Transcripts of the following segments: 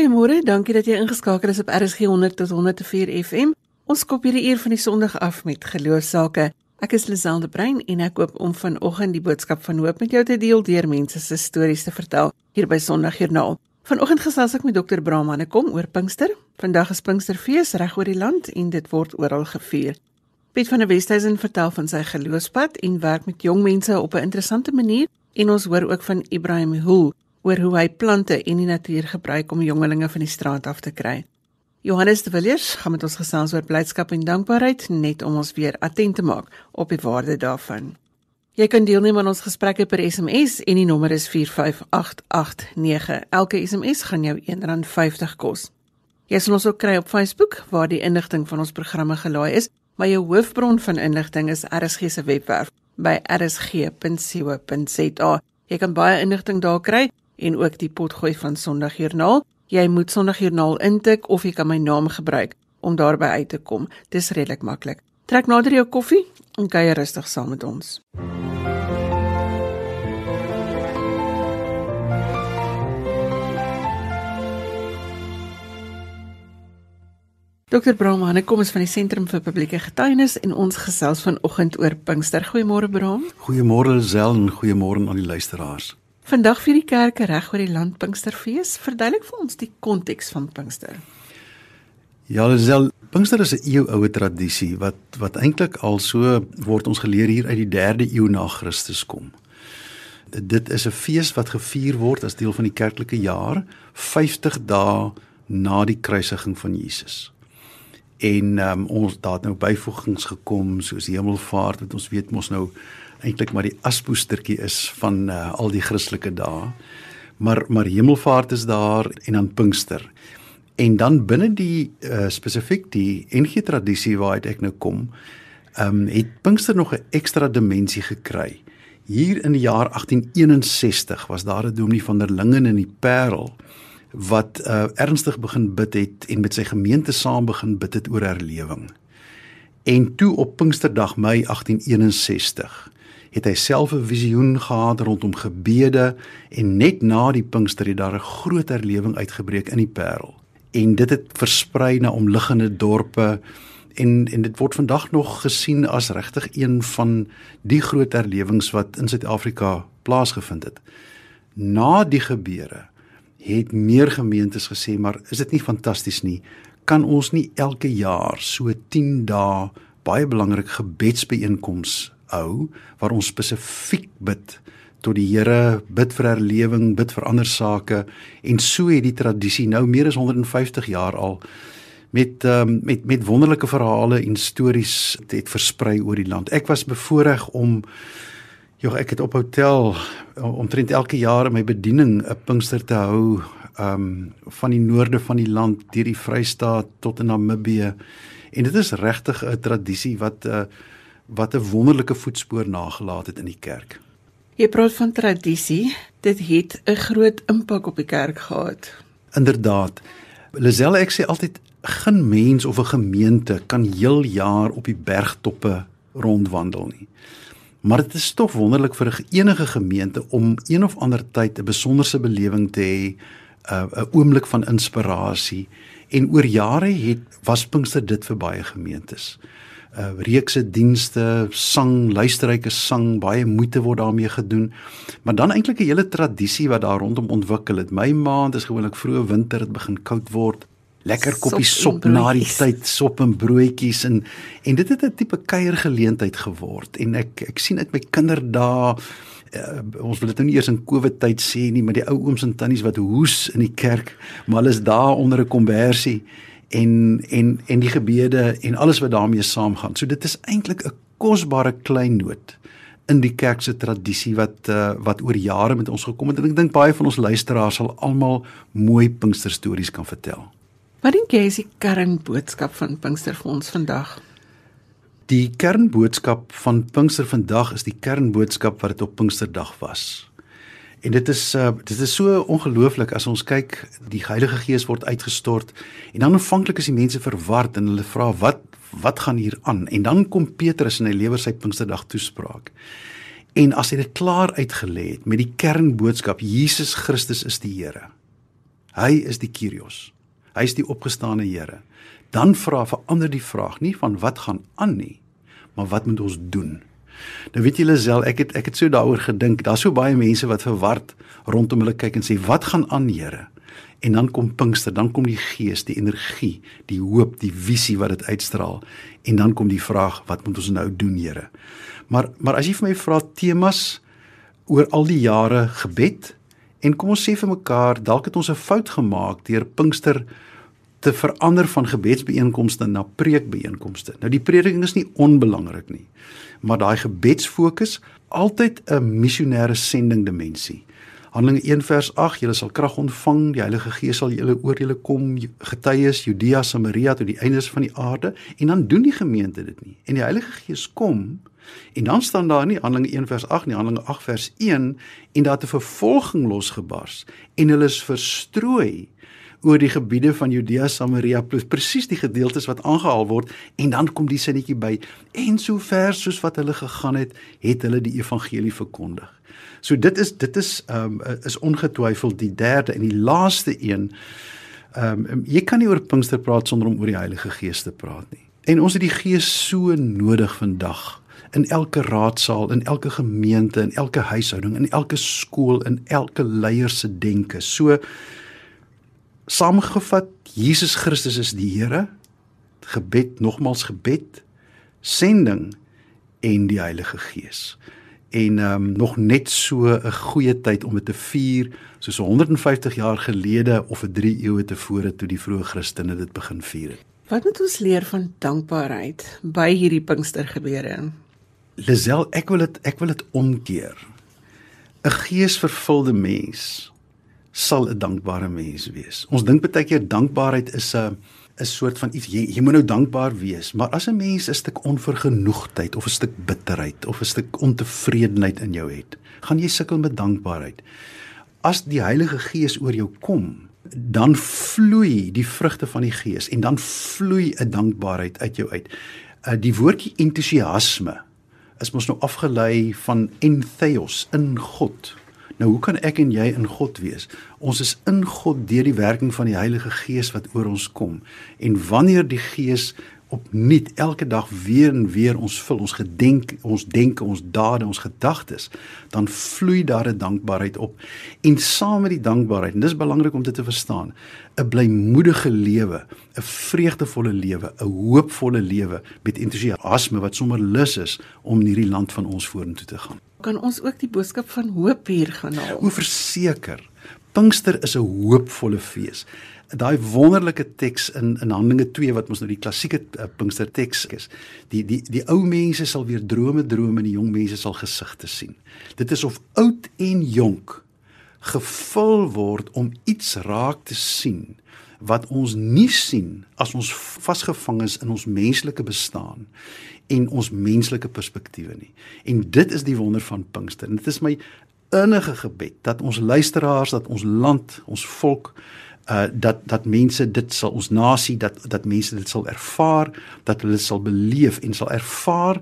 Goeiemôre, dankie dat jy ingeskakel is op RSG 100 tot 104 FM. Ons kop hierdie uur van die Sondag af met geloofsake. Ek is Liselde Brein en ek hoop om vanoggend die boodskap van hoop met jou te deel deur mense se stories te vertel hier by Sondagjoernaal. Vanoggend gesels ek met Dr. Brahmane kom oor Pinkster. Vandag is Pinksterfees reg oor die land en dit word oral gevier. Piet van der Westhuizen vertel van sy geloofspad en werk met jong mense op 'n interessante manier en ons hoor ook van Ibrahim Hoel oor hoe hy plante en die natuur gebruik om jongelinge van die straat af te kry. Johannes de Villiers gaan met ons gesels oor blydskap en dankbaarheid net om ons weer attent te maak op die waarde daarvan. Jy kan deelneem aan ons gesprekke per SMS en die nommer is 45889. Elke SMS gaan jou R1.50 kos. Jy sal ons ook kry op Facebook waar die inligting van ons programme gelaai is maar jou hoofbron van inligting is RSG se webwerf by rsg.co.za. Jy kan baie inligting daar kry en ook die potgooi van Sondagjoernaal. Jy moet Sondagjoernaal intik of jy kan my naam gebruik om daarby uit te kom. Dis redelik maklik. Trek nader jou koffie en kuier rustig saam met ons. Dr. Bram, hy kom ons van die Sentrum vir Publieke Getuienis en ons gesels vanoggend oor Pinkster. Goeiemôre Bram. Goeiemôre Lisel en goeiemôre aan die luisteraars. Vandag vir die kerke reg oor die land Pinksterfees. Verduidelik vir ons die konteks van Pinkster. Ja, Lisel, Pinkster is 'n eeuoue tradisie wat wat eintlik al so word ons geleer hier uit die 3de eeu na Christus kom. Dit is 'n fees wat gevier word as deel van die kerklike jaar 50 dae na die kruisiging van Jesus en um, ons daar nou byvoegings gekom soos hemelvaart wat ons weet mos nou eintlik maar die aspoestertjie is van uh, al die Christelike dae. Maar maar hemelvaart is daar en dan Pinkster. En dan binne die uh, spesifiek die NG tradisie waaruit ek nou kom, ehm um, het Pinkster nog 'n ekstra dimensie gekry. Hier in die jaar 1861 was daar 'n dominee van der Lingen in die Parel wat uh, ernstig begin bid het en met sy gemeente saam begin bid het oor herlewing. En toe op Pinksterdag Mei 1861 het hy self 'n visioen gehad rondom gebede en net na die Pinkster het daar 'n groot herlewing uitgebreek in die Parel. En dit het versprei na omliggende dorpe en en dit word vandag nog gesien as regtig een van die groot herlewings wat in Suid-Afrika plaasgevind het. Na die gebeure het meer gemeentes gesê maar is dit nie fantasties nie kan ons nie elke jaar so 10 dae baie belangrik gebedsbijeenkoms hou waar ons spesifiek bid tot die Here bid vir herlewing bid vir ander sake en so het die tradisie nou meer as 150 jaar al met um, met met wonderlike verhale en stories het versprei oor die land ek was bevoorreg om Ja, ek het op hotel omtrent elke jaar in my bediening 'n Pinkster te hou, um, van die noorde van die land deur die Vrystaat tot in Namibië. En dit is regtig 'n tradisie wat 'n uh, eh, wat 'n wonderlike voetspoor nagelaat het in die kerk. Jy praat van tradisie, dit het 'n groot impak op die kerk gehad. Inderdaad. Lisel ek sê altyd geen mens of 'n gemeente kan heel jaar op die bergtoppe rondwandel nie. Maar dit is tog wonderlik vir enige gemeente om een of ander tyd 'n besonderse belewing te hê, 'n 'n oomblik van inspirasie. En oor jare het was Pinkster dit vir baie gemeentes. Uh, reekse dienste, sang, luisterryke sang, baie moeite word daarmee gedoen. Maar dan eintlik 'n hele tradisie wat daar rondom ontwikkel het. My maand is gewoonlik vroeë winter, dit begin koud word lekker koppie sop, sop na die tyd sop en broodjies en en dit het 'n tipe kuiergeleentheid geword en ek ek sien uit my kinderdae uh, ons wil dit nou nie eers in Covid tyd sê nie maar die ou ooms en tannies wat hoes in die kerk maar hulle is daar onder 'n kombersie en en en die gebede en alles wat daarmee saamgaan so dit is eintlik 'n kosbare klein noot in die kerk se tradisie wat uh, wat oor jare met ons gekom het en ek dink baie van ons luisteraars sal almal mooi Pinkster stories kan vertel. Wat dink jy is die kernboodskap van Pinkster vir ons vandag? Die kernboodskap van Pinkster vandag is die kernboodskap wat dit op Pinksterdag was. En dit is uh, dit is so ongelooflik as ons kyk die Heilige Gees word uitgestort en dan aanvanklik is die mense verward en hulle vra wat wat gaan hier aan en dan kom Petrus en hy lewer sy Pinksterdag toespraak. En as hy dit klaar uitgelê het met die kernboodskap Jesus Christus is die Here Hy is die Kyrios. Hy is die opgestane Here. Dan vra verander die vraag nie van wat gaan aan nie, maar wat moet ons doen? Nou weet julle self, ek het ek het so daaroor gedink. Daar's so baie mense wat verward rondom hulle kyk en sê, "Wat gaan aan, Here?" En dan kom Pinkster, dan kom die gees, die energie, die hoop, die visie wat dit uitstraal. En dan kom die vraag, wat moet ons nou doen, Here? Maar maar as jy vir my vra temas oor al die jare gebed en kom ons sê vir mekaar, dalk het ons 'n fout gemaak deur Pinkster te verander van gebedsbijeenkomste na preekbijeenkomste. Nou die prediking is nie onbelangrik nie, maar daai gebedsfokus altyd 'n missionêre sending dimensie. Handelinge 1 vers 8 julle sal krag ontvang die Heilige Gees sal julle oor julle kom getuies Judea Samaria tot die eindes van die aarde en dan doen die gemeente dit nie en die Heilige Gees kom en dan staan daar nie Handelinge 1 vers 8 nie Handelinge 8 vers 1 en daar het 'n vervolging losgebars en hulle is verstrooi oor die gebiede van Judea Samaria plus presies die gedeeltes wat aangehaal word en dan kom die sinnetjie by en so ver soos wat hulle gegaan het het hulle die evangelie verkondig So dit is dit is ehm um, is ongetwyfeld die derde en die laaste een. Ehm um, jy kan nie oor Pinkster praat sonder om oor die Heilige Gees te praat nie. En ons het die Gees so nodig vandag in elke raadsaal, in elke gemeente, in elke huishouding, in elke skool, in elke leier se denke. So saamgevat, Jesus Christus is die Here. Gebed, nogmals gebed, sending en die Heilige Gees en ehm um, nog net so 'n goeie tyd om dit te vier soos 150 jaar gelede of 'n 3 eeue tevore toe die vroeë Christene dit begin vier het. Wat moet ons leer van dankbaarheid by hierdie Pinkstergebeure? Lisel, ek wil dit ek wil dit omkeer. 'n Geesvervulde mens sal 'n dankbare mens wees. Ons dink baie keer dankbaarheid is 'n 'n soort van iets jy, jy moet nou dankbaar wees, maar as 'n mens 'n stuk onvergenoegdheid of 'n stuk bitterheid of 'n stuk ontevredenheid in jou het, gaan jy sukkel met dankbaarheid. As die Heilige Gees oor jou kom, dan vloei die vrugte van die Gees en dan vloei 'n dankbaarheid uit jou uit. Uh die woordjie entoesiasme is mos nou afgelei van entheos in God. Nou hoe kan ek en jy in God wees? Ons is in God deur die werking van die Heilige Gees wat oor ons kom. En wanneer die Gees opnuut elke dag weer en weer ons vul, ons gedenk, ons denke, ons dade, ons gedagtes, dan vloei daar 'n dankbaarheid op. En saam met die dankbaarheid, en dis belangrik om dit te verstaan, 'n blymoedige lewe, 'n vreugdevolle lewe, 'n hoopvolle lewe met entoesiasme wat sommer lus is om in hierdie land van ons vorentoe te gaan kan ons ook die boodskap van hoop hier gaan haal. O verseker. Pinkster is 'n hoopvolle fees. Daai wonderlike teks in in Handelinge 2 wat ons nou die klassieke uh, Pinkster teks is. Die die die ou mense sal weer drome droom en die jong mense sal gesigte sien. Dit is of oud en jonk gevul word om iets raak te sien wat ons nie sien as ons vasgevang is in ons menslike bestaan en ons menslike perspektiewe nie. En dit is die wonder van Pinkster. En dit is my innige gebed dat ons luisteraars, dat ons land, ons volk uh dat dat mense dit sal ons nasie dat dat mense dit sal ervaar, dat hulle sal beleef en sal ervaar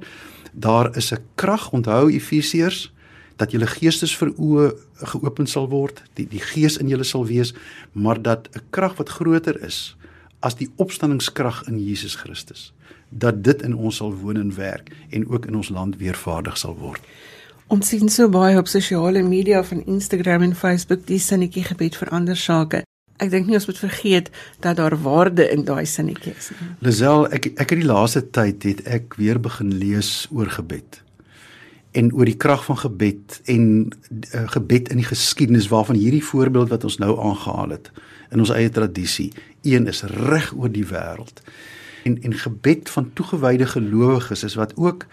daar is 'n krag, onthou Efesiërs, dat julle geestes vir oë geopen sal word, die die gees in julle sal wees, maar dat 'n krag wat groter is as die opstanningskrag in Jesus Christus dat dit in ons sal woon en werk en ook in ons land weer vaardig sal word. Ons sien so baie op sosiale media van Instagram en Facebook die sinnetjie gebed vir ander sake. Ek dink nie ons moet vergeet dat daar waarde in daai sinnetjie is nie. Lisel, ek ek het die laaste tyd het ek weer begin lees oor gebed en oor die krag van gebed en uh, gebed in die geskiedenis waarvan hierdie voorbeeld wat ons nou aangehaal het in ons eie tradisie een is reg oor die wêreld en en gebed van toegewyde gelowiges is wat ook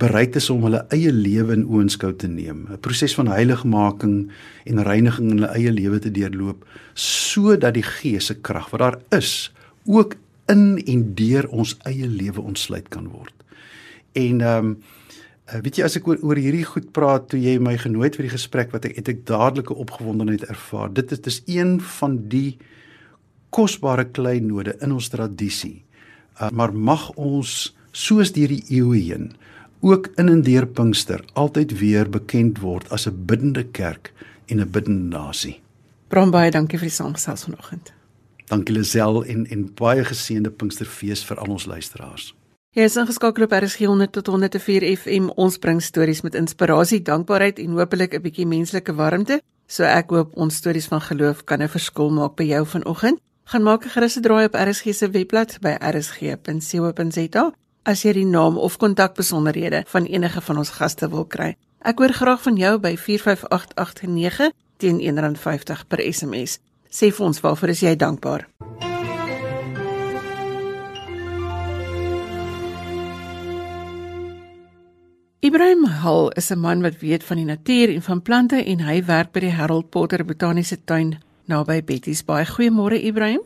bereid is om hulle eie lewe in oënskou te neem. 'n proses van heiligmaking en reiniging in hulle eie lewe te deurloop sodat die gees se krag wat daar is ook in en deur ons eie lewe ontsluit kan word. En ehm um, weet jy as ek oor, oor hierdie goed praat toe jy my genooi het vir die gesprek wat ek het ek dadelike opgewondenheid ervaar. Dit is dis een van die kosbare kleinode in ons tradisie maar mag ons soos deur die eeue heen ook in en deur Pinkster altyd weer bekend word as 'n biddende kerk en 'n biddende nasie. Bram baie dankie vir die saamgesels vanoggend. Dankie Lisel en en baie geseënde Pinksterfees vir al ons luisteraars. Jy is ingeskakel op RSG 100 tot 104 FM. Ons bring stories met inspirasie, dankbaarheid en hopelik 'n bietjie menslike warmte. So ek hoop ons stories van geloof kan 'n verskil maak by jou vanoggend. Gaan maak 'n gerus draai op RSG se webblad by rsg.co.za as jy die naam of kontakbesonderhede van enige van ons gaste wil kry. Ek hoor graag van jou by 45889 teen R1.50 per SMS. Sê vir ons waarvoor is jy dankbaar? Ibrahim Hall is 'n man wat weet van die natuur en van plante en hy werk by die Harold Potter Botaniese Tuin naby Betty's Bay. Goeiemôre Ibrahim.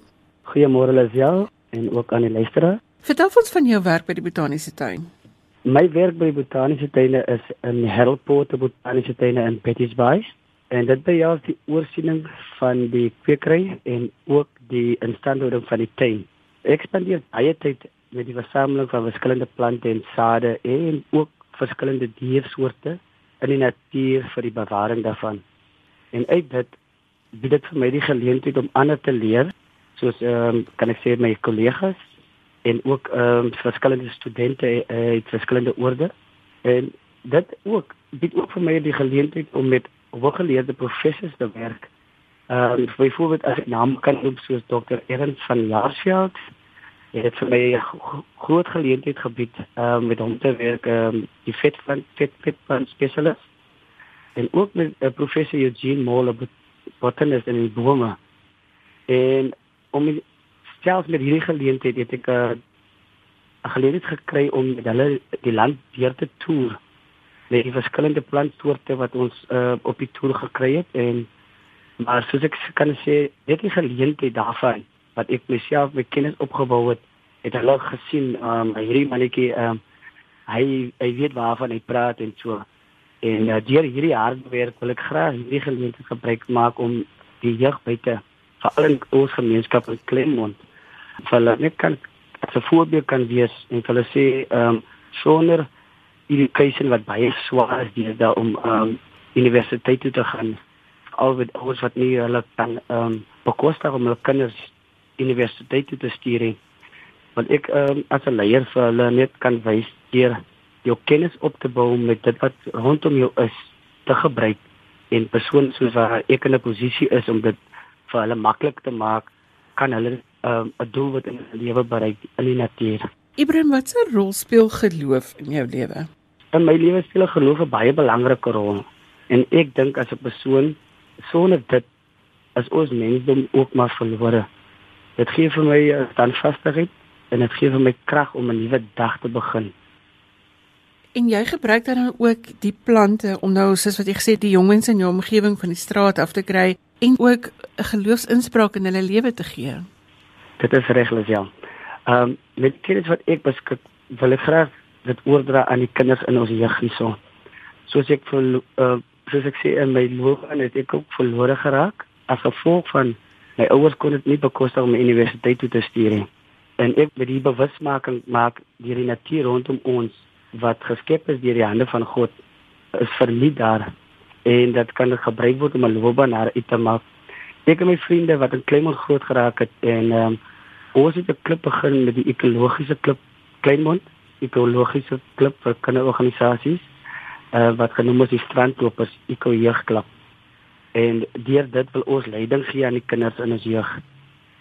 Goeiemôre Lisel en ook aan die luisteraars. Vertel ons van jou werk by die Botaniese Tuin. My werk by die Botaniese Tuine is in Potter Botaniese Tuine in Betty's Bay en dit behels die oorsiening van die kwekery en ook die instandhouding van die tuin. Ek spandeer baie tyd met die versameling van verskillende plante en sade en ook verskillende diersoorte in die natuur vir die bewaring daarvan. En uit dit bied dit vir my die geleentheid om ander te leer, soos ehm um, kan ek sê my kollegas en ook ehm um, verskillende studente uit verskillende oorde. En dit ook bied ook vir my die geleentheid om met hooggeleerde professors te werk. Ehm um, byvoorbeeld as ek name kan noem soos Dr. Ernst van Jaarsveld het vir my 'n groot geleentheid gebied um, met hom te werk um, die vet van vet vet van spesialis en ook met uh, professor Eugene Moore botanist in die bome en om selfs met hierdie geleentheid het ek eh, 'n uh, geleentheid gekry om met hulle die land deur te toer met die verskillende plantsoorte wat ons uh, op die toer gekry het en maar soos ek kan sê dit is 'n geleentheid daarvan wat ek myself met kennis opgebou het, het hulle gesien, um, hierdie mannetjie um, hy hy weet waarvan hy praat en so. En uh, deur hierdie harde werk wil ek graag hierdie geleentheid gebruik maak om die jeug buite veral in ons gemeenskap in Klemont vir hulle net kan 'n voorbeeld kan wees en vir hulle sê ehm um, sonder keuse wat baie swaar is daar om ehm um, universiteit toe te gaan al wat ons wat nie hulle kan ehm um, bekostig om hulle kinders universiteit toe te stuur nie. Want ek um, as 'n leier vir hulle net kan wys deur jou kennis op te bou met dit wat rondom jou is te gebruik en persone soos wat ek in 'n posisie is om dit vir hulle maklik te maak, kan hulle ehm, 'n um, doel wat in hulle lewe bereik in die natuur. Ibrahim, wat 'n rol speel geloof in jou lewe? In my lewe speel geloof 'n baie belangrike rol. En ek dink as 'n persoon sonder dit as ons mensdom ook maar verlore. Dit gee vir my 'n standvastigheid en dit gee vir my krag om 'n nuwe dag te begin. En jy gebruik dan ook die plante om nou soos wat jy gesê het die jongens in jou omgewing van die straat af te kry en ook 'n geloofsinspraak in hulle lewe te gee. Dit is regles ja. Ehm um, met kinders wat ek beskik wil ek graag dit oordra aan die kinders in ons jeug hierso. Soos ek vir uh, soos ek sê in my loopbaan het ek ook verlore geraak as gevolg van My ouers kon dit nie bekostig om universiteit toe te stuur nie. En ek met die bewusmaking maak die natuur rondom ons wat geskep is deur die hande van God is verniet daar en dit kan gebruik word om 'n loopbaan naar uit te maak. Ek en my vriende wat in Kleinmond groot geraak het en um, ons het 'n klub begin met die ekologiese klub Kleinmond, ekologiese klub vir kinderorganisasies uh, wat genoem is die Strandlopers Eko Jeugklub en deur dit wil ons leiding gee aan die kinders in ons jeug.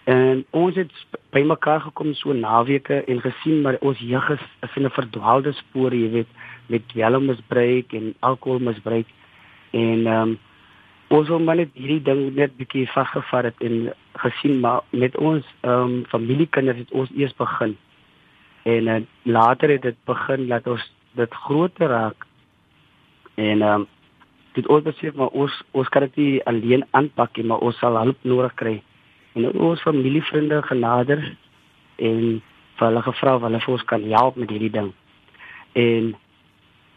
En ons het bymekaar gekom so naweke en gesien maar ons jeug is, is in 'n verdwaalde spoor, jy weet, met dwelmmisbruik en alkoholmisbruik. En ehm um, ons wil maar net hierdie ding net bietjie vasgevat het en gesien maar met ons ehm um, familiekinders het ons eers begin. En uh, later het dit begin dat ons dit groter raak. En ehm um, dit ons besef maar ons ons kan dit nie alleen aanpak nie, maar ons sal hulp nodig kry. En ons familievriende genader en vir hulle gevra of hulle vir ons kan help met hierdie ding. En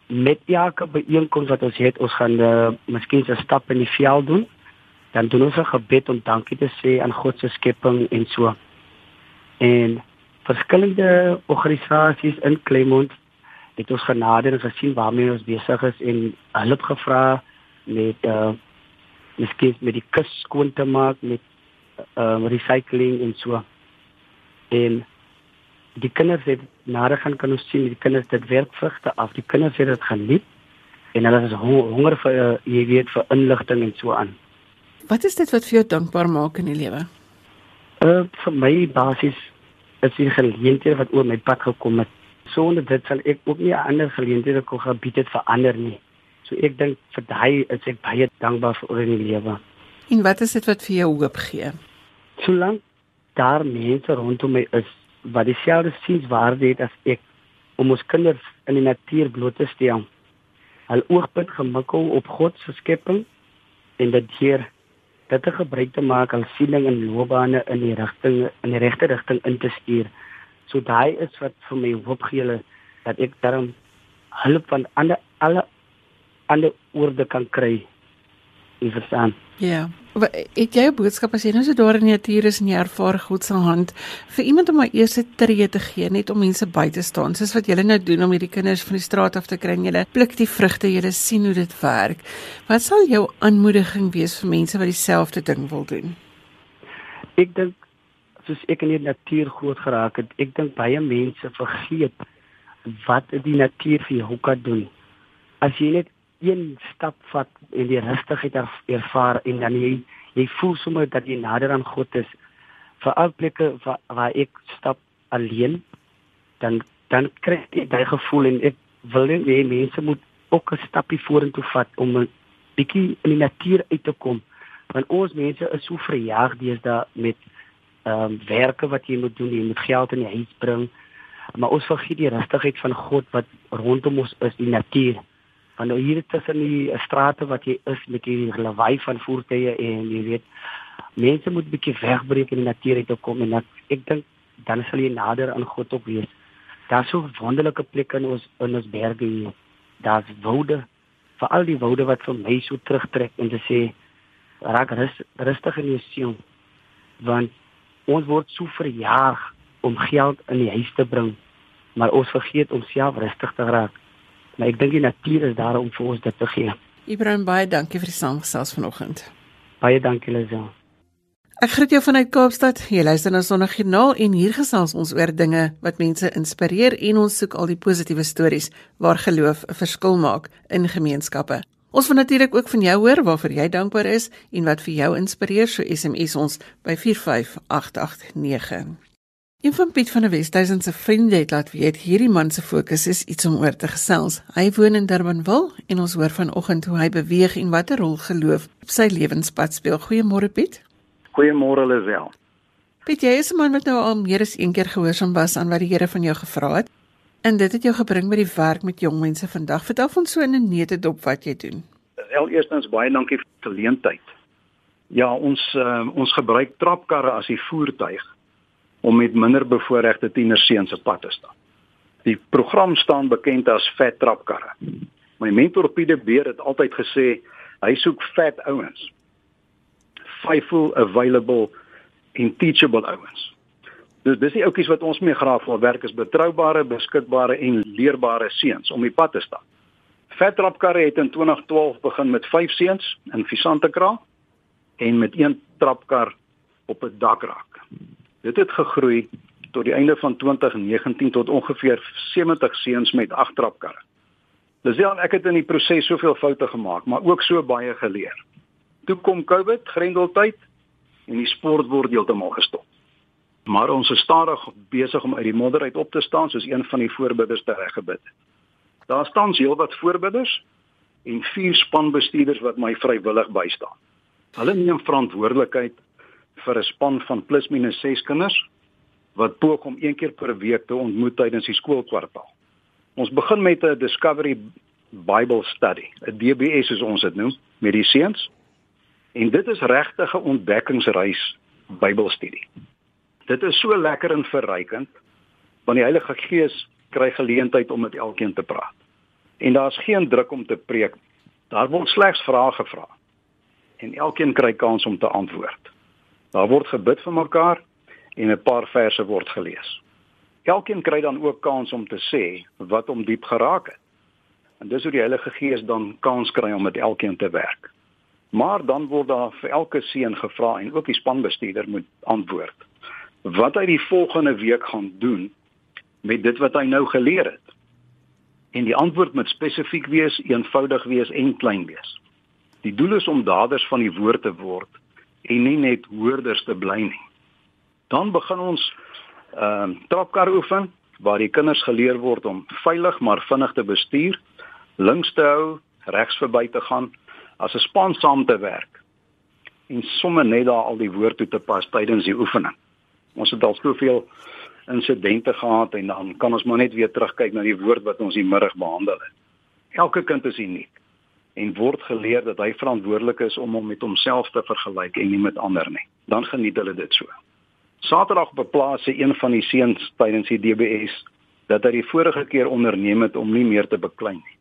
met elke byeenkoms wat ons het, ons gaan uh, miskien 'n stap in die veld doen. Dan doen ons 'n gebed om dankie te sê aan God se skepping en so. En verskillende organisasies in Clermont het ons genade en gesien waarmee ons besig is en hulp gevra met uh miskien met die kus skoon te maak met um, recycling en so. En die kinders het nader gaan kan ons sien die kinders dit werk vrugte af. Die kinders het dit geniet en hulle is honger vir uh, jy weet vir inligting en so aan. Wat is dit wat vir jou dankbaar maak in die lewe? Uh vir my basies is die geleenthede wat oor my pad gekom het. Sonder dit sal ek ook nie ander geleenthede kon gebied het vir ander nie. So ek dink vir daai is ek baie dankbaar vir oor in die lewe. En wat is dit wat vir jou hoop gee? Solank daar mense rondom my is wat dieselfde sienswaarde het as ek om ons kinders in die natuur bloot te stel. Al oogpunt gemikkel op God se skepping en dit hier dit te gebruik te maak as siening en loopbane in die rigting in die regte rigting in te stuur. So daai is wat vir my hoop gee dat ek daarom hulp van ander alle ander oorde kan kry. Jy verstaan? Ja. Maar ek jy boodskap as jy nou so daar in die natuur is en jy ervaar God se hand vir iemand om maar eers 'n tree te gee net om mense by te staan soos wat julle nou doen om hierdie kinders van die straat af te kry en julle pluk die vrugte julle sien hoe dit werk. Wat sal jou aanmoediging wees vir mense wat dieselfde ding wil doen? Ek dink soos ek in die natuur groot geraak het, ek dink baie mense vergeet wat die natuur vir jou kan doen. As jy net een stap vat en die rustigheid ervaar en dan jy jy voel sommer dat jy nader aan God is. Vir plekke waar, waar ek stap alleen dan dan kry jy daai gevoel en ek wil hê mense moet ook 'n stapie vorentoe vat om 'n bietjie in die natuur uit te kom. Want ons mense is so verjaag deesdae met ehm um, werke wat jy moet doen. Jy moet geld in die huis bring. Maar ons vergeet die rustigheid van God wat rondom ons is die natuur want nou hier tussen die strate wat jy is met die lawaai van voertuie en jy weet mense moet bietjie wegbreek in die natuur uit te kom en dat, ek dink dan sal jy nader aan God op wees. Daar's so wonderlike plekke in ons in ons berge hier. Daar's woude, veral die woude wat vir my so terugtrek en te sê raak rus, rustig in jou siel. Want ons word so verjaag om geld in die huis te bring, maar ons vergeet om self rustig te raak maar ek dink die natuur is daar om vir ons dit te gee. Ibrahim baie dankie vir die saamgesels vanoggend. Baie dankie Liza. Ek groet jou vanuit Kaapstad. Jy luister na Sondagjoernaal en hier gesels ons oor dinge wat mense inspireer en ons soek al die positiewe stories waar geloof 'n verskil maak in gemeenskappe. Ons wil natuurlik ook van jou hoor waarvoor jy dankbaar is en wat vir jou inspireer, so SMS ons by 45889. Een van Piet van der Westhuizen se vriende het laat weet hierdie man se fokus is iets om oor te gesels. Hy woon in Durbanville en ons hoor vanoggend hoe hy beweeg en watter rol geloof op sy lewenspad speel. Goeiemôre Piet. Goeiemôre Lisel. Piet, jy is 'n man wat nou al meer as een keer gehoorsaam was aan wat die Here van jou gevra het. En dit het jou gebring by die werk met jong mense vandag. Vertel ons so in 'n neutedop wat jy doen. Wel eerstens baie dankie vir die geleentheid. Ja, ons uh, ons gebruik trapkarre as die voertuig om met minder bevoorregte tienerseuns op pad te staan. Die program staan bekend as Vet Trapkarre. My mentor Pieter Beer het altyd gesê hy soek vet ouens. Faithful, available en teachable ouens. Dus dis die ouetjies wat ons mee graag wil werk is betroubare, beskikbare en leerbare seuns om die pad te staan. Vet Trapkarre het in 2012 begin met 5 seuns in Visantekraal en met een trapkar op 'n dakrak. Dit het gegroei tot die einde van 2019 tot ongeveer 70 seuns met agt trapkarre. Lisel ek het in die proses soveel foute gemaak, maar ook so baie geleer. Toe kom COVID, grendeltyd en die sport word heeltemal gestop. Maar ons is stadig besig om uit die modder uit op te staan soos een van die voorbidders te reggebid. Daar staan heelwat voorbidders en vier spanbestuurders wat my vrywillig bystaan. Hulle neem verantwoordelikheid vir 'n span van plus minus 6 kinders wat poog om een keer per week te ontmoet tydens die skoolkwartaal. Ons begin met 'n Discovery Bible Study, 'n DBS soos ons dit noem, met die seuns. En dit is regtig 'n ontdekkingsreis Bybelstudie. Dit is so lekker en verrykend want die Heilige Gees kry geleentheid om met elkeen te praat. En daar's geen druk om te preek. Daar word slegs vrae gevra. En elkeen kry kans om te antwoord. Daar word gebid vir mekaar en 'n paar verse word gelees. Elkeen kry dan ook kans om te sê wat hom diep geraak het. En dis hoe die Heilige Gees dan kans kry om met elkeen te werk. Maar dan word daar vir elke seun gevra en ook die spanbestuurder moet antwoord wat hy die volgende week gaan doen met dit wat hy nou geleer het. En die antwoord moet spesifiek wees, eenvoudig wees en klein wees. Die doel is om daders van die woord te word en nie net hoorders te bly nie. Dan begin ons ehm uh, trapkar oefen waar die kinders geleer word om veilig maar vinnig te bestuur, links te hou, regs verby te gaan, as 'n span saam te werk en sommer net daar al die woord toe te pas tydens die oefening. Ons het al soveel insidente gehad en dan kan ons maar net weer terugkyk na die woord wat ons die middag behandel het. Elke kind is uniek en word geleer dat hy verantwoordelik is om hom met homself te vergelyk en nie met ander nie. Dan geniet hulle dit so. Saterdag op 'n plaas se een van die seuns tydens die DBS dat hy die vorige keer onderneem het om nie meer te beklei nie.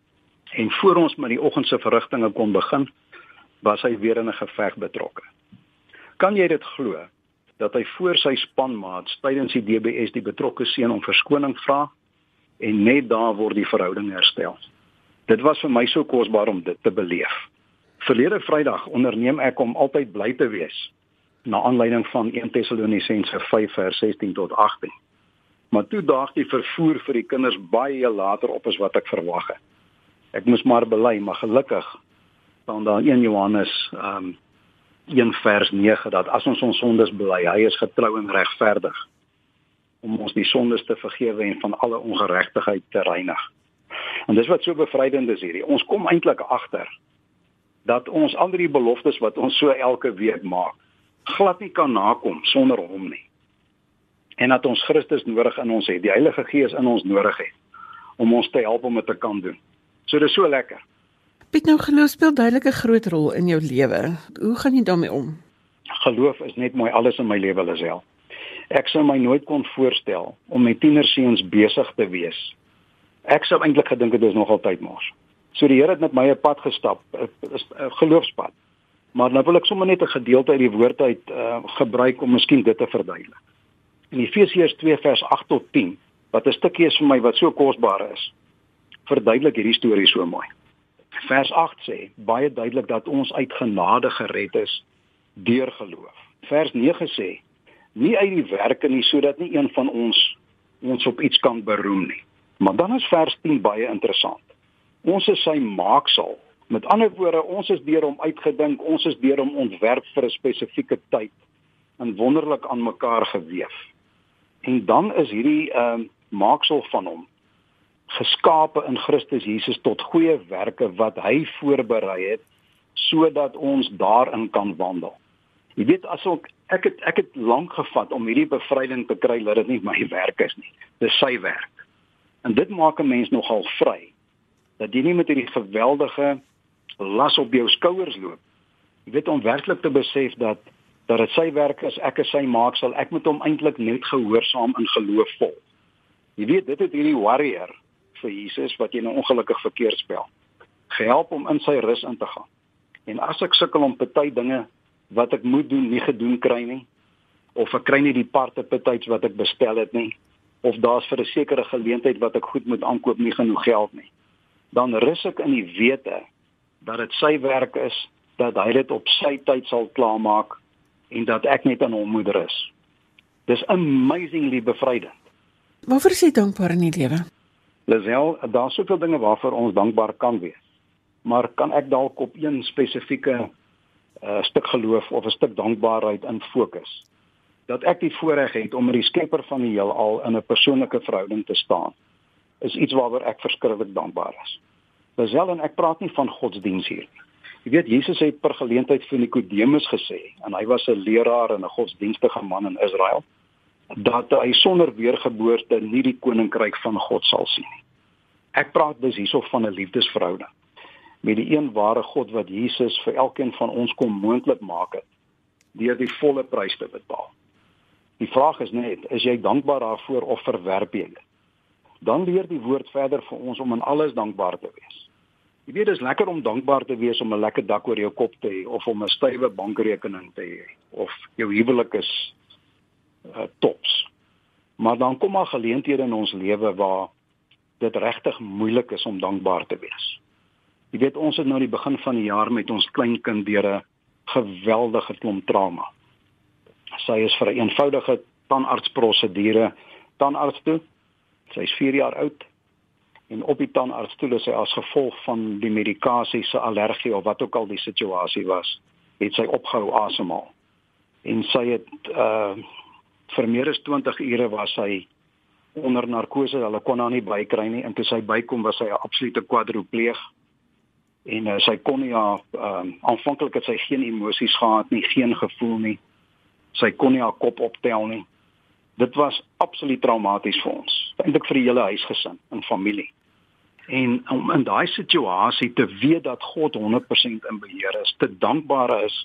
En voor ons met die oggend se verrigtinge kon begin, was hy weer in 'n geveg betrokke. Kan jy dit glo dat hy voor sy spanmaats tydens die DBS die betrokke seun om verskoning vra en net daar word die verhouding herstel. Dit was vir my so kosbaar om dit te beleef. Verlede Vrydag onderneem ek om altyd bly te wees na aanleiding van 1 Tessalonisense 5 vers 16 tot 18. Maar toe daag die vervoer vir die kinders baie later op as wat ek verwag het. Ek moes maar bely, maar gelukkig staan daar in 1 Johannes um 1 vers 9 dat as ons ons sondes bely, hy is getrou en regverdig om ons die sondes te vergewe en van alle ongeregtigheid te reinig. En dis wat so bevrydend is hierdie. Ons kom eintlik agter dat ons al die beloftes wat ons so elke week maak, glad nie kan nakom sonder hom nie. En dat ons Christus nodig in ons het, die Heilige Gees in ons nodig het om ons te help om dit te kan doen. So dis so lekker. Piet nou geloof speel duidelik 'n groot rol in jou lewe. Hoe gaan jy daarmee om? Geloof is net mooi alles in my lewe Lisel. Ek sou my nooit kon voorstel om met tienerseuns besig te wees. Ek sou eintlik gedink dit is nog altyd mors. So die Here het met my 'n pad gestap, 'n geloofspad. Maar nou wil ek sommer net 'n gedeelte uit die woord uit uh, gebruik om miskien dit te verduidelik. In Efesiërs 2 vers 8 tot 10, wat 'n stukkie is vir my wat so kosbaar is, verduidelik hierdie storie so mooi. Vers 8 sê baie duidelik dat ons uit genade gered is deur geloof. Vers 9 sê nie uit die werke nie sodat nie een van ons ons op iets kan beroem nie. Maar dan is vers 10 baie interessant. Ons is sy maaksel Met ander woorde, ons is deur hom uitgedink, ons is deur hom ontwerp vir 'n spesifieke tyd en wonderlik aan mekaar geweef. En dan is hierdie ehm uh, maaksel van hom geskape in Christus Jesus tot goeie werke wat hy voorberei het sodat ons daarin kan wandel. Jy weet as ek ek het ek het lank gevat om hierdie bevryding te kry dat dit nie my werk is nie. Dis sy werk. En dit maak 'n mens nogal vry. Dat jy nie met hierdie geweldige las op jou skouers loop. Jy weet om werklik te besef dat dat dit sy werk is, ek is sy maaksel, ek moet hom eintlik net gehoorsaam in geloof volg. Jy weet dit het hierdie warrior vir Jesus wat jy nou ongelukkig verkeerd spel. Gehelp om in sy rus in te gaan. En as ek sukkel om party dinge wat ek moet doen nie gedoen kry nie of ek kry nie die parte partyts wat ek bestel het nie of daar's vir 'n sekere geleentheid wat ek goed moet aankoop nie genoeg geld nie dan rus ek in die wete dat dit sy werk is, dat hy dit op sy tyd sal klaarmaak en dat ek net aan hom moet rus. Dis amazingly bevrydend. Waarvoor is jy dankbaar in die lewe? Lisel, daar's soveel dinge waarvoor ons dankbaar kan wees. Maar kan ek dalk op een spesifieke uh, stuk geloof of 'n stuk dankbaarheid in fokus? Dat ek die voorreg het om met die Skepper van die heelal in 'n persoonlike verhouding te staan, is iets waaroor ek verskriklik dankbaar is. Lisel en ek praat nie van godsdiens hier nie. Jy weet Jesus het per geleentheid vir Nikodemus gesê en hy was 'n leraar en 'n godsdienstige man in Israel dat hy sonder weergeboorte nie die koninkryk van God sal sien nie. Ek praat dus hierso van 'n liefdesverhouding met die een ware God wat Jesus vir elkeen van ons kom moontlik maak het deur die volle prys te betaal. Die vraag is net, is jy dankbaar daarvoor of verwerp jy dit? Dan leer die woord verder vir ons om in alles dankbaar te wees. Jy weet dit is lekker om dankbaar te wees om 'n lekker dak oor jou kop te hê of om 'n stywe bankrekening te hê of jou huwelik is uh, tops. Maar dan kom maar geleenthede in ons lewe waar dit regtig moeilik is om dankbaar te wees. Jy weet ons het nou die begin van die jaar met ons kleinkind deur 'n geweldige klomp trauma. Sy is vir 'n eenvoudige tandartsprosedure tandarts toe. Sy is 4 jaar oud en op die tandarts toe is sy as gevolg van die medikasie se allergie of wat ook al die situasie was, het sy opgehou asemhaal. En sy het uh vir meer as 20 ure was sy onder narkose. Hulle kon haar nie bykry nie en toe sy bykom was sy 'n absolute kwadropleeg en uh, sy kon nie haar um, aanvanklik het sy geen emosies gehad nie, geen gevoel nie. Sy kon nie haar kop optel nie. Dit was absoluut traumaties vir ons, eintlik vir die hele huisgesin en familie. En om in daai situasie te weet dat God 100% in beheer is, te dankbaar is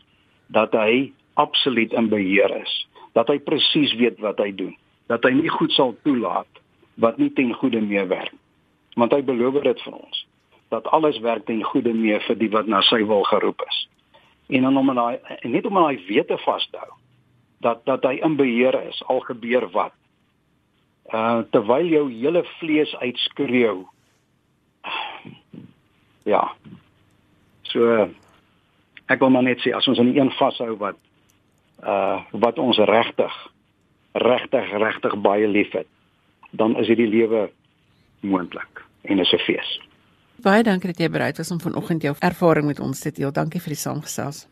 dat hy absoluut in beheer is, dat hy presies weet wat hy doen, dat hy nie goed sal toelaat wat nie ten goeie meewerk. Want hy beloof dit vir ons dat alles werk ten goeie mee vir die wat na sy wil geroep is. En dan om in daai net om in daai wete vas te hou dat dat hy in beheer is al gebeur wat. Uh terwyl jou hele vlees uitskreeu. Ja. So ek wil maar net sê as ons aan een vashou wat uh wat ons regtig regtig regtig baie liefhet, dan is hierdie lewe moontlik en is 'n fees. Baie dankie dat jy bereid was om vanoggend jou ervaring met ons te deel. Dankie vir die saamgesels.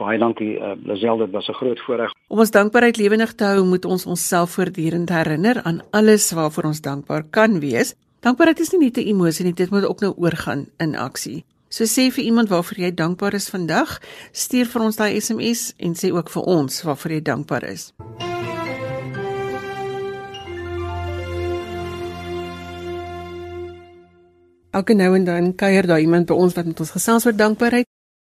Baie dankie uh, Lazelle, dit was 'n groot voorreg. Om ons dankbaarheid lewendig te hou, moet ons onsself voortdurend herinner aan alles waarvoor ons dankbaar kan wees. Dankbaarheid is nie net 'n emosie nie, dit moet ook nou oorgaan in aksie. So sê vir iemand waarvoor jy dankbaar is vandag, stuur vir ons daai SMS en sê ook vir ons waarvoor jy dankbaar is. Elke nou en dan kuier daar iemand by ons wat met ons gesels oor dankbaarheid.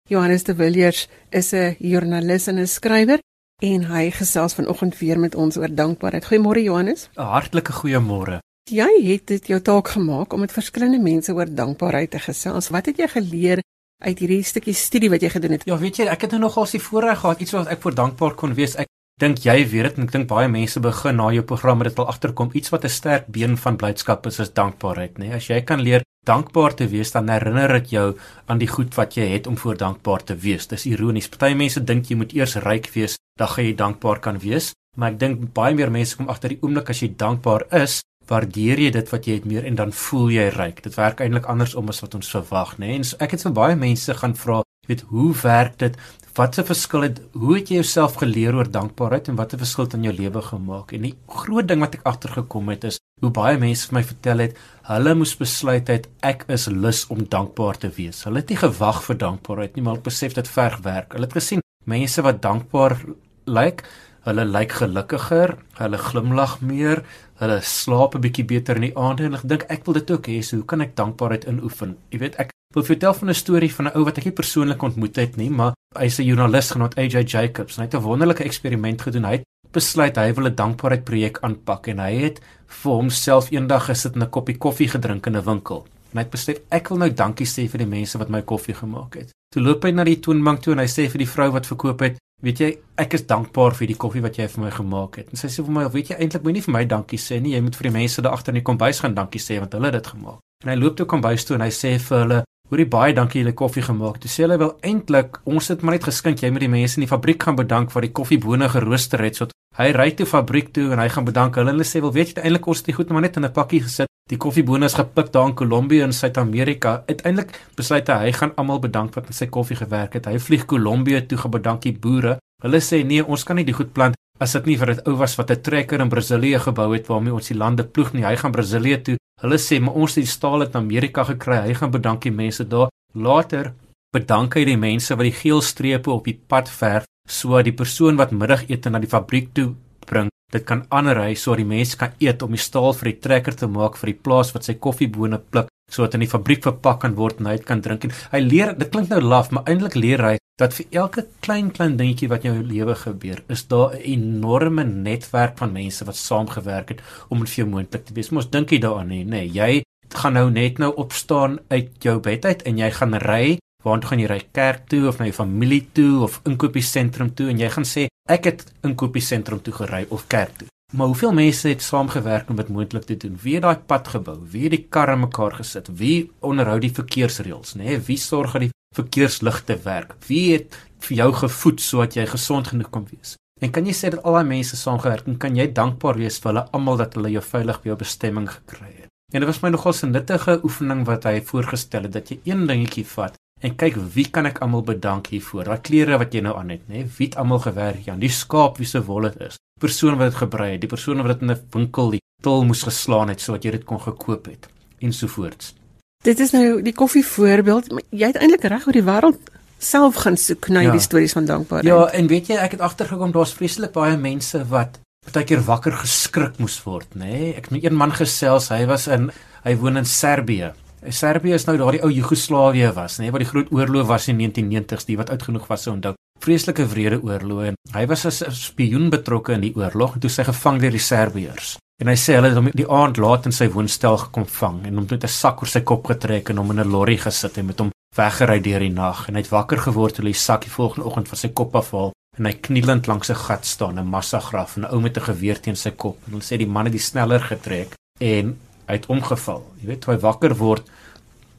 Johannes de Villiers is 'n joernalis en 'n skrywer en hy gesels vanoggend weer met ons oor dankbaarheid. Goeiemôre Johannes. 'n Hartlike goeiemôre. Jy het dit jou taak gemaak om met verskillende mense oor dankbaarheid te gesels. Wat het jy geleer uit hierdie stukkie studie wat jy gedoen het? Ja, weet jy, ek het nou nogal die voorreg gehad iets wat ek voor dankbaar kon wees. Ek dink jy weet dit en ek dink baie mense begin na jou program dit wil agterkom. Iets wat 'n sterk been van blydskap is, is dankbaarheid, nê? Nee? As jy kan leer dankbaar te wees, dan herinner dit jou aan die goed wat jy het om voor dankbaar te wees. Dis ironies. Party mense dink jy moet eers ryk wees, dan gaan jy dankbaar kan wees, maar ek dink baie meer mense kom agter die oomblik as jy dankbaar is, waardeer jy dit wat jy het meer en dan voel jy ryk. Dit werk eintlik andersom as wat ons verwag, né? Nee? En so ek het vir baie mense gaan vra, weet hoe werk dit? Wat 'n verskil het hoe het jy jouself geleer oor dankbaarheid en wat 'n verskil het in jou lewe gemaak? En die groot ding wat ek agtergekom het is hoe baie mense vir my vertel het, hulle moes besluit het ek is lus om dankbaar te wees. Hulle het nie gewag vir dankbaarheid nie, maar hulle besef dit verg werk. Hulle het gesien mense wat dankbaar lyk, hulle lyk gelukkiger, hulle glimlag meer, hulle slaap 'n bietjie beter in die aande en ek dink ek wil dit ook hê, so hoe kan ek dankbaarheid inoefen? Jy weet, ek wil vertel van 'n storie van 'n ou wat ek nie persoonlik ontmoet het nie, maar hy's 'n joernalis genoemd AJ Jacobs. Hy het 'n wonderlike eksperiment gedoen. Hy het besluit hy wil 'n dankbaarheid projek aanpak en hy het vir homself eendag gesit en 'n koppie koffie gedrink in 'n winkel. En hy het besluit ek wil nou dankie sê vir die mense wat my koffie gemaak het. Toe loop hy na die toonbank toe en hy sê vir die vrou wat verkoop het, weet jy, ek is dankbaar vir die koffie wat jy vir my gemaak het. En sy sê vir my, weet jy, eintlik moenie vir my dankie sê nie, jy moet vir die mense daar agter in die kombuis gaan dankie sê want hulle het dit gemaak. En hy loop toe kombuis toe en hy sê vir hulle, Hoorie baie dankie julle koffie gemaak. Toe sê hulle wel eintlik ons het maar net geskink jy moet die mense in die fabriek gaan bedank vir die koffiebone gerooster het. So hy ry toe fabriek toe en hy gaan bedank hulle. Hulle sê wel weet jy eintlik ons het dit goed maar net in 'n pakkie gesit. Die koffiebone is gepik daar in Kolombie in Suid-Amerika. Uiteindelik besluit hy hy gaan almal bedank wat met sy koffie gewerk het. Hy vlieg Kolombie toe gaan bedank die boere. Hulle sê nee, ons kan nie die goed plant as dit nie vir 'n ou was wat 'n trekker in Brasilië gebou het waarmee ons die lande ploeg nie. Hy gaan Brasilië toe Hulle sê maar ons het die staal uit Amerika gekry. Hy gaan bedank die mense daar. Later bedank hy die mense wat die geel strepe op die pad verf sodat die persoon wat middagete na die fabriek toe bring, dit kan aanry sodat die mense kan eet om die staal vir die trekker te maak vir die plaas wat sy koffiebone pluk sodat in die fabriek verpak kan word en hy kan drink en hy leer dit klink nou laf maar eintlik leer hy dat vir elke klein klein dingetjie wat in jou lewe gebeur is daar 'n enorme netwerk van mense wat saamgewerk het om dit vir jou moontlik te wees. Mos dink jy daaraan nie nê nee, jy gaan nou net nou opstaan uit jou bed uit en jy gaan ry waartoe gaan jy ry? Kerk toe of na jou familie toe of inkopiesentrum toe en jy gaan sê ek het inkopiesentrum toe gery of kerk toe Maar hoeveel mense het saamgewerk om dit moontlik te doen? Wie het daai pad gebou? Wie het die karre mekaar gesit? Wie onderhou die verkeersreëls, nê? Nee, wie sorg dat die verkeersligte werk? Wie het vir jou gevoed sodat jy gesond genoeg kan wees? En kan jy sê dat al daai mense saamgewerk het? Kan jy dankbaar wees vir hulle almal dat hulle jou veilig by jou bestemming gekry het? En dit was my nogal 'n nuttige oefening wat hy voorgestel het dat jy een dingetjie vat en kyk wie kan ek almal bedank hiervoor? Daai klere wat jy nou aan het, nê? Wie het almal gewerk aan die skaap wie se wol dit is? Persoon wat dit gebrei het, die persoon wat dit in 'n winkel die tol moes geslaan het sodat jy dit kon gekoop het ensovoorts. Dit is nou die koffie voorbeeld, maar jy het eintlik reg oor die wêreld self gaan soek na hierdie ja. stories van dankbaarheid. Ja, en weet jy, ek het agtergekom daar's vreeslik baie mense wat partykeer wakker geskrik moes word, nê? Nee? Ek het met een man gesels, hy was in hy woon in Servië. Servië is nou daardie ou Joegoslawië was, nê, nee, waar die groot oorlog was in 1990s, die wat oud genoeg was om onthou. Vreeslike wrede oorlog hy was as 'n spioen betrokke in die oorlog en toe sy gevang deur die Serbiërs. En hy sê hulle het hom die aand laat in sy woonstel gekom vang en hom met 'n sak oor sy kop getrek en hom in 'n lorry gesit en met hom weggery deur die nag en hy het wakker geword toe hy sak die volgende oggend van sy kop afhaal en hy knielend langs 'n gat staan, 'n massagraf en 'n ou met 'n geweer teen sy kop. En hulle sê die man het die sneller getrek en hy het omgeval. Jy weet, toe hy wakker word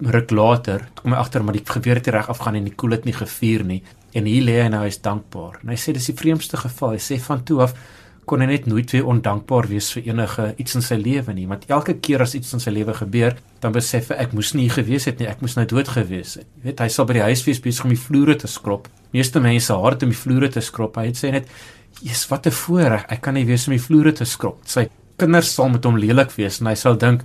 ruk later, kom hy agter maar die geweer het reg afgaan en die koel het nie gevuur nie en hier lê hy nou hy's dankbaar. En hy sê dis die vreemdste geval. Hy sê van toe af kon hy net nooit weer ondankbaar wees vir enige iets in sy lewe nie, want elke keer as iets in sy lewe gebeur, dan besef hy ek moes nie gewees het nie, ek moes nou dood gewees het. Jy weet, hy sal by die huis wees besig om die vloere te skrob. Meeste mense hard om die vloere te skrob. Hy het sê net, "Jesus, wat 'n voorreg. Ek kan nie wees om die vloere te skrob." Sy kinders sal met hom lelik wees en hy sal dink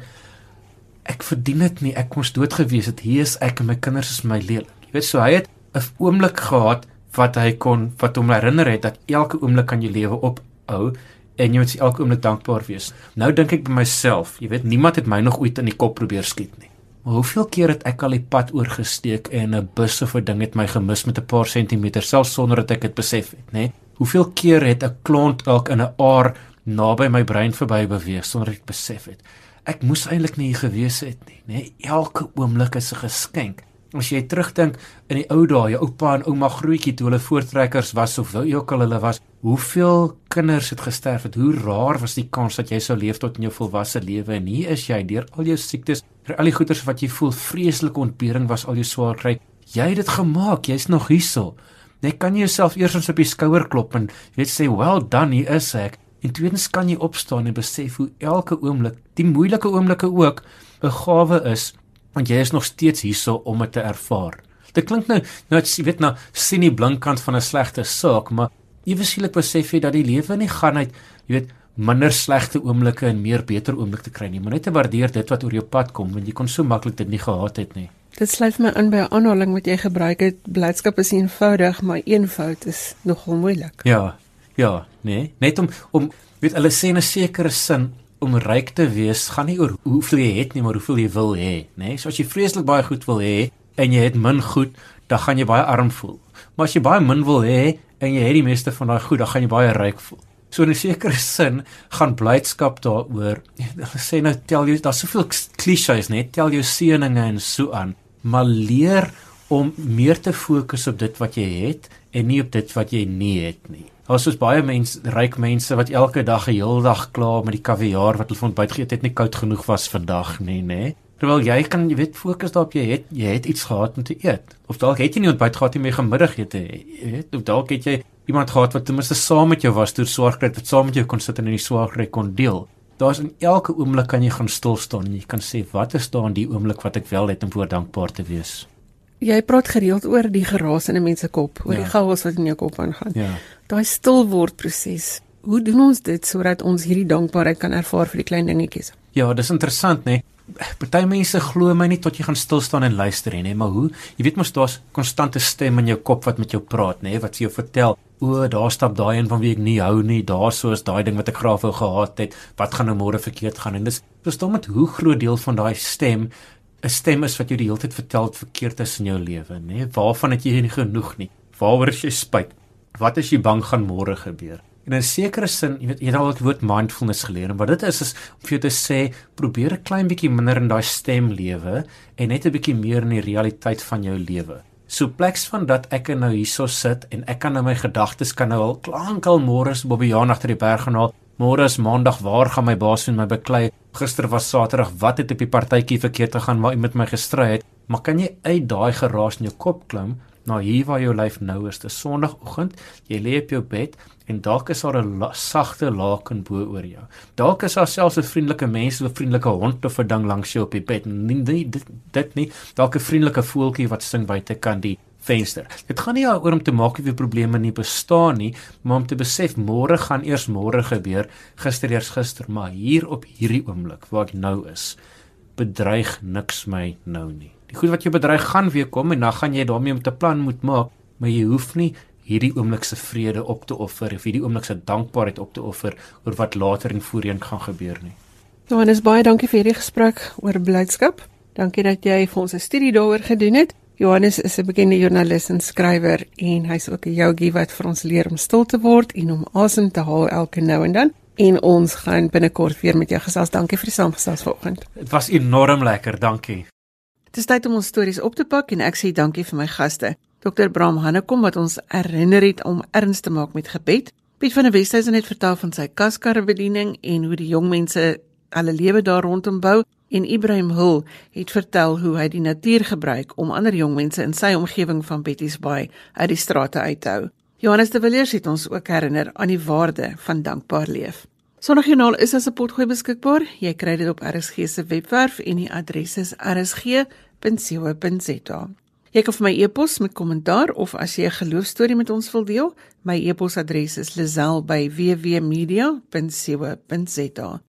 ek verdien dit nie. Ek moes dood gewees het. Hier is ek en my kinders is my lelik. Jy weet so hy het 'n oomblik gehad wat hy kon wat hom herinner het dat elke oomblik kan jy lewe ophou en jy moet elke oomblik dankbaar wees. Nou dink ek by myself, jy weet niemand het my nog ooit in die kop probeer skiet nie. Maar hoeveel keer het ek al die pad oorgesteek en 'n bus of 'n ding het my gemis met 'n paar sentimeter selfs sonder dat ek dit besef het, nê? Hoeveel keer het 'n klont dalk in 'n aar naby my brein verby beweeg sonder ek besef het ek moes eintlik nie hier gewees het nie, nê? Elke oomblik is 'n geskenk. As jy terugdink in die ou dae, jou oupa en ouma grootjie toe hulle voortrekkers was of wie ook al hulle was, hoeveel kinders het gesterf het? Hoe raar was die kans dat jy sou leef tot in jou volwasse lewe en hier is jy deur al jou siektes, deur al die goeters wat jy voel, vreeslike ontbering was al jou swaar kry. Jy het dit gemaak, jy's nog hierso. Net kan jy jouself eers op die skouer klop en jy sê, "Well done, hier is ek." En tweedens kan jy opstaan en besef hoe elke oomblik, die moeilike oomblikke ook, 'n gawe is want jy is nog steeds hierso om dit te ervaar. Dit klink nou nou jy weet nou sien die blinkkant van 'n slegte saak, maar eweslik besef jy dat die lewe nie gaan uit, jy weet, minder slegte oomblikke en meer beter oomblikke kry nie, maar net te waardeer dit wat oor jou pad kom want jy kon so maklik dit nie gehad het nie. Dit sluit my in by 'n aanhaling wat jy gebruik het, blydskap is eenvoudig, maar eenvoud is nogal moeilik. Ja, Ja, nee, net om om weet hulle sê 'n sekere sin om ryk te wees gaan nie oor hoeveel jy het nie, maar hoeveel jy wil hê, nê? Nee? So as jy vreeslik baie goed wil hê en jy het min goed, dan gaan jy baie arm voel. Maar as jy baie min wil hê en jy het die meeste van daai goed, dan gaan jy baie ryk voel. So in 'n sekere sin gaan blydskap daaroor. Hulle sê nou tel jy daar's soveel klisjées, net tel jou seëninge en so aan, maar leer om meer te fokus op dit wat jy het en nie op dit wat jy nie het nie. Daar's soos baie mense, ryk mense wat elke dag 'n heel dag kla met die kaviaar wat hulle ontbyt geëet het, nie koud genoeg was vandag nie, nê? Terwyl jy kan, jy weet, fokus daarop jy het jy het iets gehad om te eet. Of dalk het jy nie ontbyt gehad nie, maar gemiddagete, jy weet, of dalk het jy iemand gehad wat ten minste saam met jou was deur swaar kry, wat saam met jou kon sit en in die swaar kry kon deel. Daar's in elke oomblik kan jy gaan stil staan en jy kan sê wat is daar in die oomblik wat ek wel het om voor dankbaar te wees. Jy praat gereeld oor die geraas in 'n mens se kop, oor ja. die chaos wat in jou kop aangaan. Ja daai stil word proses. Hoe doen ons dit sodat ons hierdie dankbaarheid kan ervaar vir die klein dingetjies? Ja, dis interessant, né? Party mense glo my nie tot jy gaan stil staan en luister nie, maar hoe? Jy weet mos daar's konstante stem in jou kop wat met jou praat, né, wat vir jou vertel, o, daar stap daai een van wie ek nie hou nie, daar sou is daai ding wat ek graag wou gehad het, wat gaan nou môre verkeerd gaan? En dis verstaan met hoe groot deel van daai stem 'n stem is wat jou die hele tyd vertel wat verkeerd is in jou lewe, né? Waarvan het jy nie genoeg nie? Waaroor is jy spyt? wat as jy bang gaan môre gebeur? En in 'n sekere sin, jy weet, jy het al die woord mindfulness geleer, maar dit is is om vir jou te sê, probeer 'n klein bietjie minder in daai stem lewe en net 'n bietjie meer in die realiteit van jou lewe. So pleks van dat ek nou hierso sit en ek kan nou my gedagtes kan nou al klank al môre so Bobbejaan agter die berg gaan haal Môre is Maandag, waar gaan my baas met my beklei? Gister was Saterdag, wat het op die partytjie verkeerd gegaan waar iemand met my gestry het? Maar kan jy uit daai geraas in jou kop klim na hier waar jou lyf nou is? Dis Sondagoggend, jy lê op jou bed en dalk is daar 'n la sagte laken bo oor jou. Dalk is daar selfs 'n vriendelike mens of 'n vriendelike hond of 'n ding langs jou op die bed. Nee, dit dit nie. Dalk 'n vriendelike voeltjie wat sing buitekant die venster. Dit gaan nie oor om te maak of die probleme nie bestaan nie, maar om te besef môre gaan eers môre gebeur, gister eers gister, maar hier op hierdie oomblik waar ek nou is, bedreig niks my nou nie. Die goed wat jou bedreig gaan weer kom en dan gaan jy daarmee om te plan moet maak, maar jy hoef nie hierdie oomblik se vrede op te offer of hierdie oomblik se dankbaarheid op te offer oor wat later en voorheen gaan gebeur nie. Johannes baie dankie vir hierdie gesprek oor blydskap. Dankie dat jy vir ons 'n studie daaroor gedoen het. Johannes is 'n bekende joernalis en skrywer en hy's ook 'n yogi wat vir ons leer om stil te word en om asem te haal elke nou en dan. En ons gaan binnekort weer met jou gesels. Dankie vir die saamgesels vanoggend. Dit was enorm lekker, dankie. Dit is tyd om ons stories op te pak en ek sê dankie vir my gaste. Dr. Bram Hannekom wat ons herinner het om erns te maak met gebed. Piet van der Westhuizen het vertel van sy kaskarrebediening en hoe die jong mense hulle lewe daar rondom bou en Ibrahim Hul het vertel hoe hy die natuur gebruik om ander jong mense in sy omgewing van Betty's Bay uit die strate uit te hou. Johannes de Villiers het ons ook herinner aan die waarde van dankbaar leef. Sondagjoernaal is as 'n potgooi beskikbaar. Jy kry dit op RSG se webwerf en die adres is rsg.co.za. Jy kan vir my e-pos met kommentaar of as jy 'n geloofstorie met ons wil deel, my e-posadres is lazel@wwmedia.co.za.